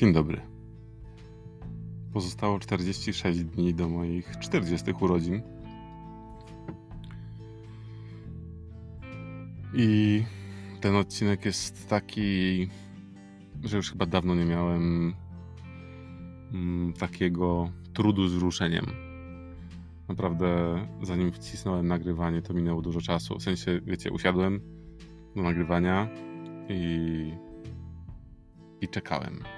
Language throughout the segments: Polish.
Dzień dobry. Pozostało 46 dni do moich 40 urodzin. I ten odcinek jest taki, że już chyba dawno nie miałem mm, takiego trudu z ruszeniem. Naprawdę, zanim wcisnąłem nagrywanie, to minęło dużo czasu. W sensie, wiecie, usiadłem do nagrywania i, i czekałem.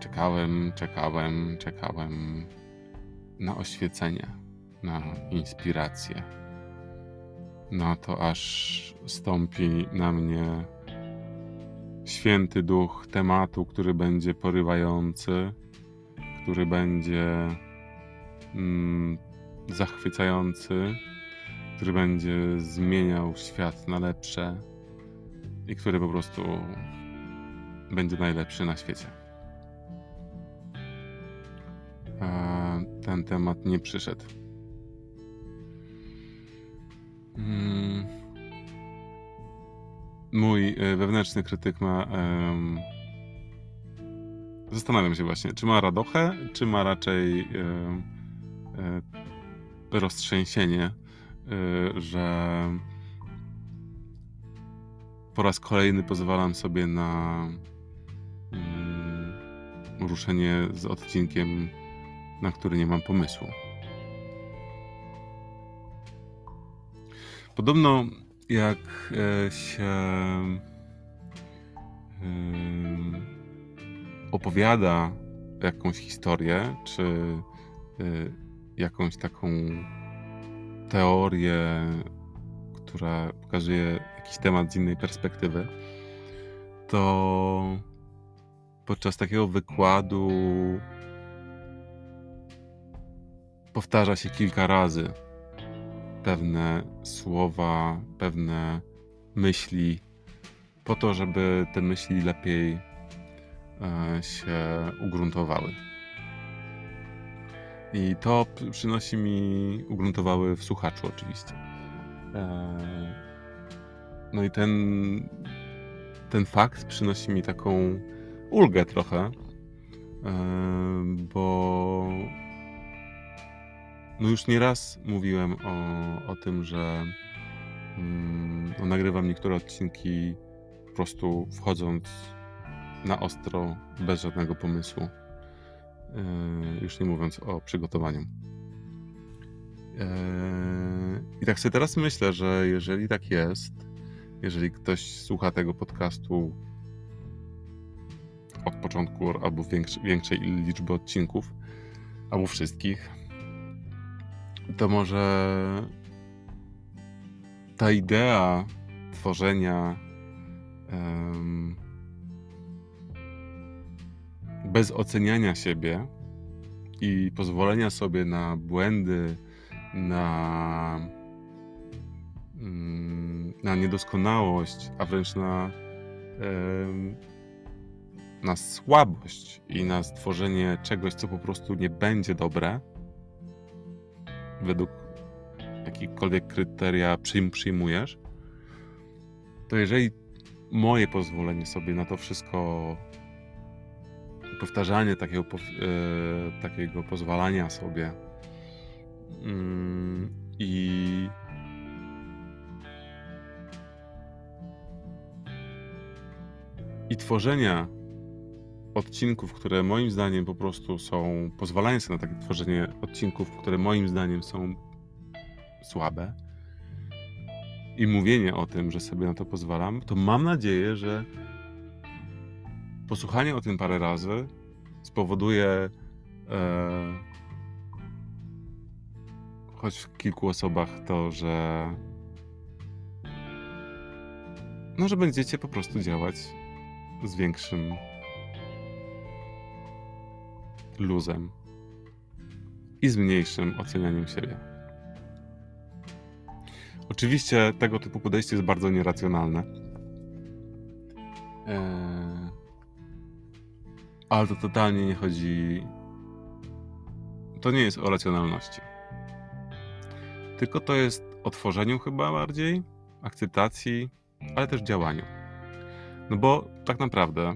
Czekałem, czekałem, czekałem na oświecenie, na inspirację. Na to, aż stąpi na mnie święty duch tematu, który będzie porywający, który będzie mm, zachwycający, który będzie zmieniał świat na lepsze i który po prostu będzie najlepszy na świecie. Temat nie przyszedł. Mm. Mój e, wewnętrzny krytyk ma. em, Zastanawiam się właśnie, czy ma radochę, czy ma raczej e, roztrzęsienie, e, że po raz kolejny pozwalam sobie na mm, ruszenie z odcinkiem, na który nie mam pomysłu. Podobno jak e, się opowiada jakąś historię, czy e, jakąś taką teorię, która pokazuje jakiś temat z innej perspektywy, to podczas takiego wykładu powtarza się kilka razy pewne słowa, pewne myśli, po to, żeby te myśli lepiej e, się ugruntowały. I to przynosi mi, ugruntowały w słuchaczu oczywiście. E, No i ten, ten fakt przynosi mi taką ulgę trochę, e, bo no już nieraz mówiłem o, o tym, że mm, no nagrywam niektóre odcinki po prostu wchodząc na ostro, bez żadnego pomysłu. Yy, już nie mówiąc o przygotowaniu. Yy, I tak sobie teraz myślę, że jeżeli tak jest, jeżeli ktoś słucha tego podcastu od początku albo większy, większej liczby odcinków, albo wszystkich, to może ta idea tworzenia em, bez oceniania siebie i pozwolenia sobie na błędy, na, mm, na niedoskonałość, a wręcz na, em, na słabość i na stworzenie czegoś, co po prostu nie będzie dobre, według jakichkolwiek kryteria przyjm, przyjmujesz, to jeżeli moje pozwolenie sobie na to wszystko, powtarzanie takiego, e, takiego pozwalania sobie mm, i i tworzenia odcinków, które moim zdaniem po prostu są, pozwalanie sobie na takie tworzenie odcinków, które moim zdaniem są słabe i mówienie o tym, że sobie na to pozwalam, to mam nadzieję, że posłuchanie o tym parę razy spowoduje e, choć w kilku osobach to, że no, że będziecie po prostu działać z większym luzem i z mniejszym ocenianiem siebie. Oczywiście tego typu podejście jest bardzo nieracjonalne. Eee, ale to totalnie nie chodzi. To nie jest o racjonalności. Tylko to jest o tworzeniu chyba bardziej, akceptacji, ale też działaniu. No bo tak naprawdę,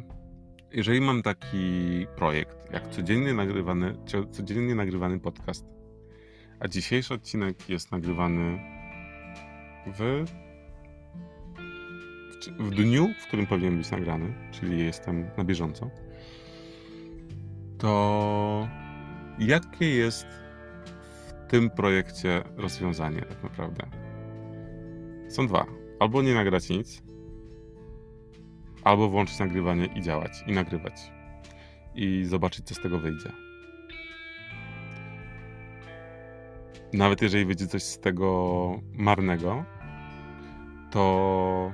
jeżeli mam taki projekt, jak codziennie nagrywany, codziennie nagrywany podcast, a dzisiejszy odcinek jest nagrywany w, w dniu, w którym powinien być nagrany, czyli jestem na bieżąco, to jakie jest w tym projekcie rozwiązanie tak naprawdę? Są dwa. Albo nie nagrać nic, albo włączyć nagrywanie i działać, i nagrywać. I zobaczyć, co z tego wyjdzie. Nawet jeżeli wyjdzie coś z tego marnego, to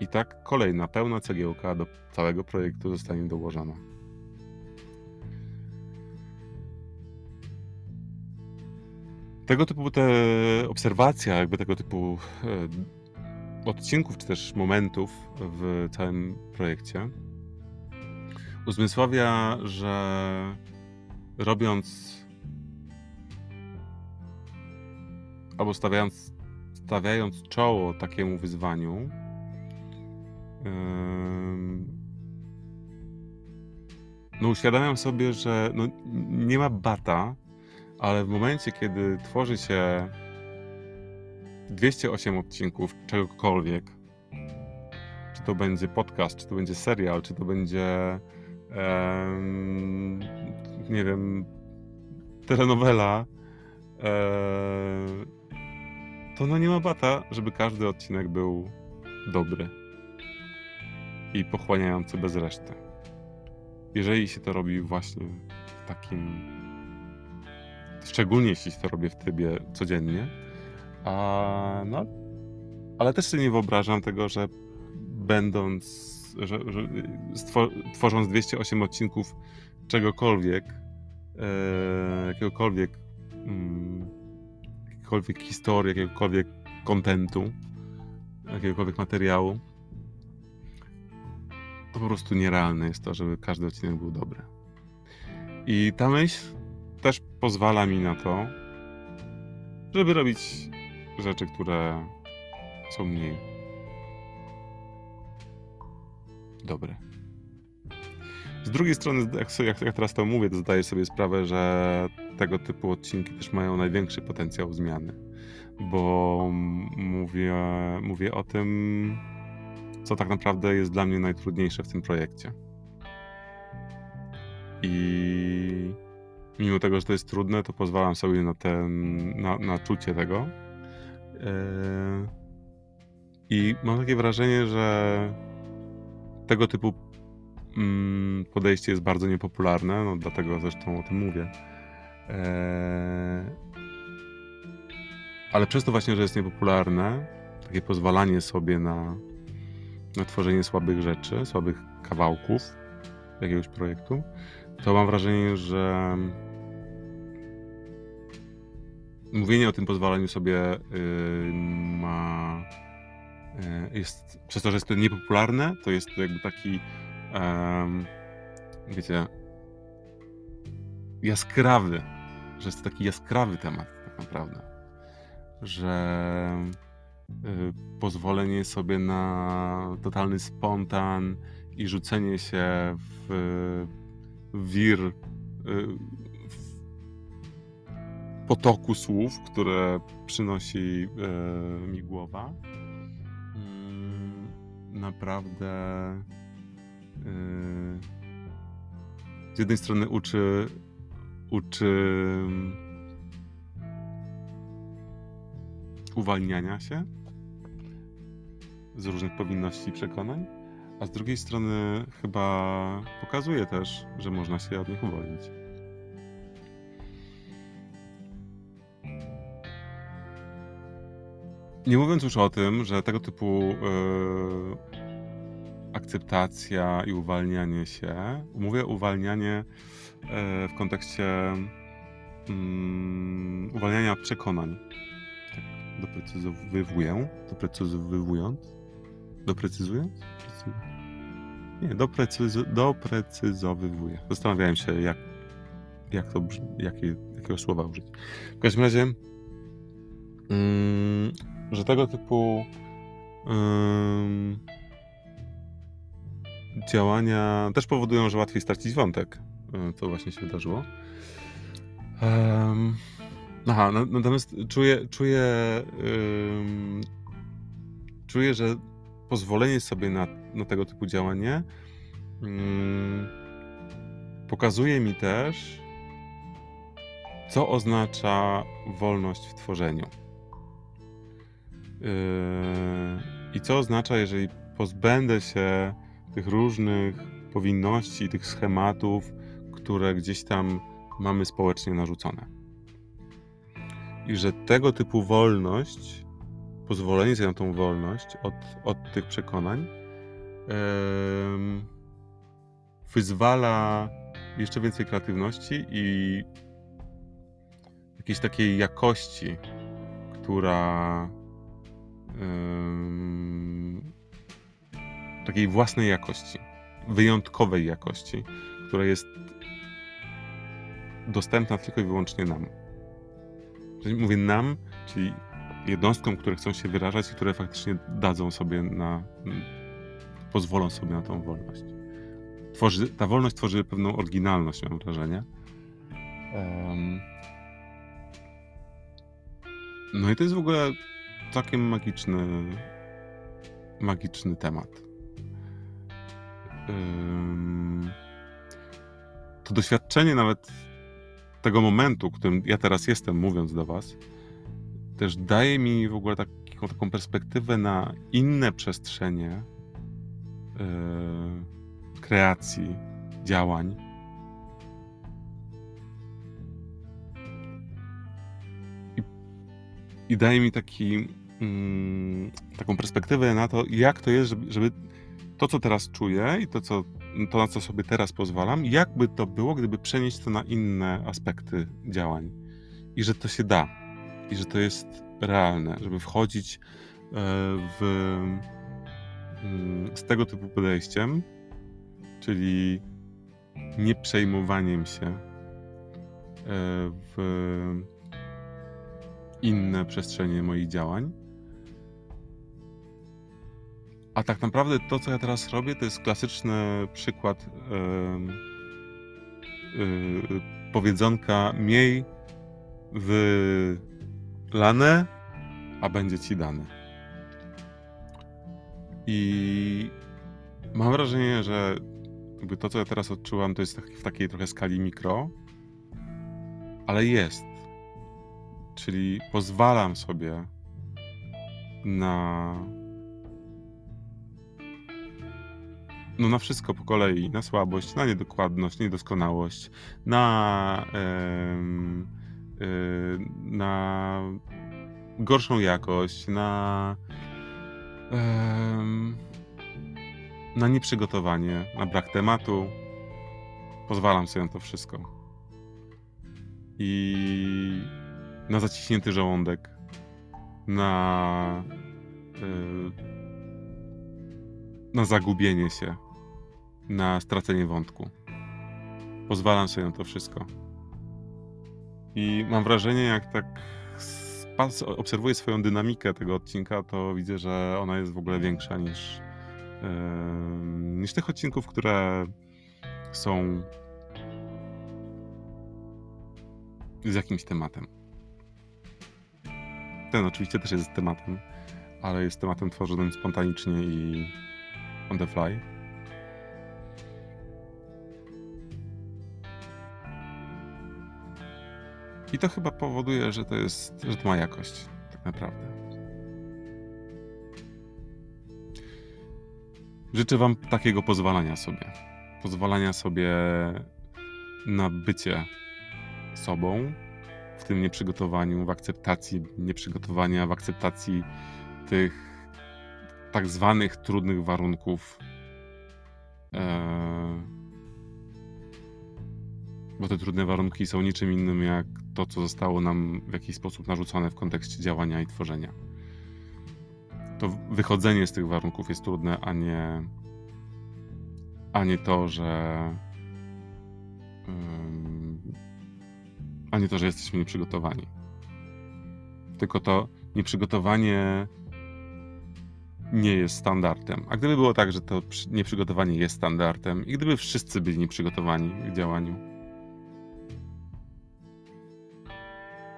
i tak kolejna pełna cegiełka do całego projektu zostanie dołożona. Tego typu te obserwacja, jakby tego typu e, odcinków, czy też momentów w całym projekcie uzmysławia, że robiąc albo stawiając, stawiając czoło takiemu wyzwaniu, no uświadamiam sobie, że no, nie ma bata, ale w momencie, kiedy tworzy się 208 odcinków czegokolwiek, czy to będzie podcast, czy to będzie serial, czy to będzie um, nie wiem, telenowela, um, to no nie ma bata, żeby każdy odcinek był dobry i pochłaniający bez reszty. Jeżeli się to robi właśnie w takim Szczególnie jeśli to robię w trybie codziennie. A, no, ale też sobie nie wyobrażam tego, że będąc, że, że tworząc 208 odcinków czegokolwiek, e, jakiegokolwiek, mm, jakiejkolwiek historii, jakiegokolwiek kontentu, jakiegokolwiek materiału, to po prostu nierealne jest to, żeby każdy odcinek był dobry. I ta myśl też pozwala mi na to, żeby robić rzeczy, które są mniej dobre. Z drugiej strony, jak, jak teraz to mówię, to zdaję sobie sprawę, że tego typu odcinki też mają największy potencjał zmiany, bo mówię, mówię o tym, co tak naprawdę jest dla mnie najtrudniejsze w tym projekcie. I mimo tego, że to jest trudne, to pozwalam sobie na, ten, na, na czucie tego. Yy, I mam takie wrażenie, że tego typu mm, podejście jest bardzo niepopularne, no dlatego zresztą o tym mówię. Yy, ale przez to właśnie, że jest niepopularne, takie pozwalanie sobie na, na tworzenie słabych rzeczy, słabych kawałków jakiegoś projektu, to mam wrażenie, że mówienie o tym pozwalaniu sobie yy, ma. Yy, jest, przez to, że jest to niepopularne, to jest to jakby taki. Yy, wiecie. Jaskrawy, że jest to taki jaskrawy temat, tak naprawdę. Że yy, pozwolenie sobie na totalny spontan i rzucenie się w wir y, potoku słów, które przynosi e, mi głowa. Mm, naprawdę e, z jednej strony uczy uczy uwalniania się z różnych powinności i przekonań, a z drugiej strony chyba pokazuje też, że można się od nich uwolnić. Nie mówiąc już o tym, że tego typu yy, akceptacja i uwalnianie się, mówię uwalnianie yy, w kontekście yy, uwalniania przekonań. Tak, doprecyzowuję, doprecyzowując, doprecyzując? Nie, doprecyz, doprecyzowywuję. Zastanawiałem się, jak, jak to jakie, jakiego słowa użyć. W każdym razie, mm, że tego typu działania też powodują, że łatwiej stracić wątek, co właśnie się wydarzyło. Um, aha, natomiast czuję, czuję, um, czuję, że pozwolenie sobie na, na tego typu działanie um, pokazuje mi też, co oznacza wolność w tworzeniu. Yy, I co oznacza, jeżeli pozbędę się tych różnych powinności, tych schematów, które gdzieś tam mamy społecznie narzucone. I że tego typu wolność, pozwolenie sobie na tą wolność od, od tych przekonań, wyzwala jeszcze więcej kreatywności i jakiejś takiej jakości, która takiej własnej jakości, wyjątkowej jakości, która jest dostępna tylko i wyłącznie nam. Mówię nam, czyli jednostkom, które chcą się wyrażać i które faktycznie dadzą sobie na, pozwolą sobie na tą wolność. Tworzy, ta wolność tworzy pewną oryginalność, mam wrażenie. No i to jest w ogóle całkiem magiczny, magiczny temat. To doświadczenie nawet tego momentu, w którym ja teraz jestem, mówiąc do Was, też daje mi w ogóle taką, taką perspektywę na inne przestrzenie yy, kreacji, działań i daje mi taki, mm, taką perspektywę na to, jak to jest, żeby, żeby to, co teraz czuję i to, co, to, na co sobie teraz pozwalam, jakby to było, gdyby przenieść to na inne aspekty działań. I że to się da. I że to jest realne, żeby wchodzić e, w, mm, z tego typu podejściem, czyli nie przejmowaniem się e, w inne przestrzenie moich działań. A tak naprawdę to, co ja teraz robię, to jest klasyczny przykład yy, yy, powiedzonka miej wylane, a będzie ci dane. I mam wrażenie, że to, co ja teraz odczuwam, to jest w takiej trochę skali mikro, ale jest Czyli pozwalam sobie na. No na wszystko po kolei, na słabość, na niedokładność, niedoskonałość, na, yy, na gorszą jakość, na, na nieprzygotowanie, na brak tematu. Pozwalam sobie na to wszystko. I na zaciśnięty żołądek, na, yy, na zagubienie się, na stracenie wątku. Pozwalam sobie na to wszystko. I mam wrażenie, jak tak obserwuję swoją dynamikę tego odcinka, to widzę, że ona jest w ogóle większa niż, yy, niż tych odcinków, które są z jakimś tematem. Ten oczywiście też jest tematem, ale jest tematem tworzonym spontanicznie i on the fly. I to chyba powoduje, że to jest, że to ma jakość, tak naprawdę. Życzę Wam takiego pozwalania sobie. Pozwalania sobie na bycie sobą, w tym nieprzygotowaniu, w akceptacji nieprzygotowania, w akceptacji tych tak zwanych trudnych warunków. E, bo te trudne warunki są niczym innym jak to, co zostało nam w jakiś sposób narzucone w kontekście działania i tworzenia. To wychodzenie z tych warunków jest trudne, a nie, a nie to, że a nie to, że jesteśmy nieprzygotowani. Tylko to nieprzygotowanie nie jest standardem. A gdyby było tak, że to przy- nieprzygotowanie jest standardem i gdyby wszyscy byli nieprzygotowani w działaniu,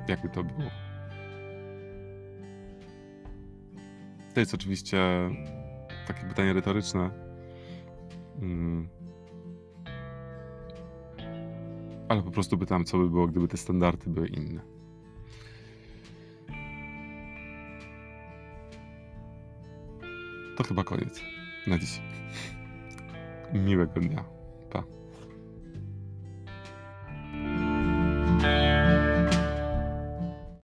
jakby to było? To jest oczywiście takie pytanie retoryczne. Mm. Ale po prostu pytam, co by było, gdyby te standardy były inne. To chyba koniec na dziś. Miłego dnia.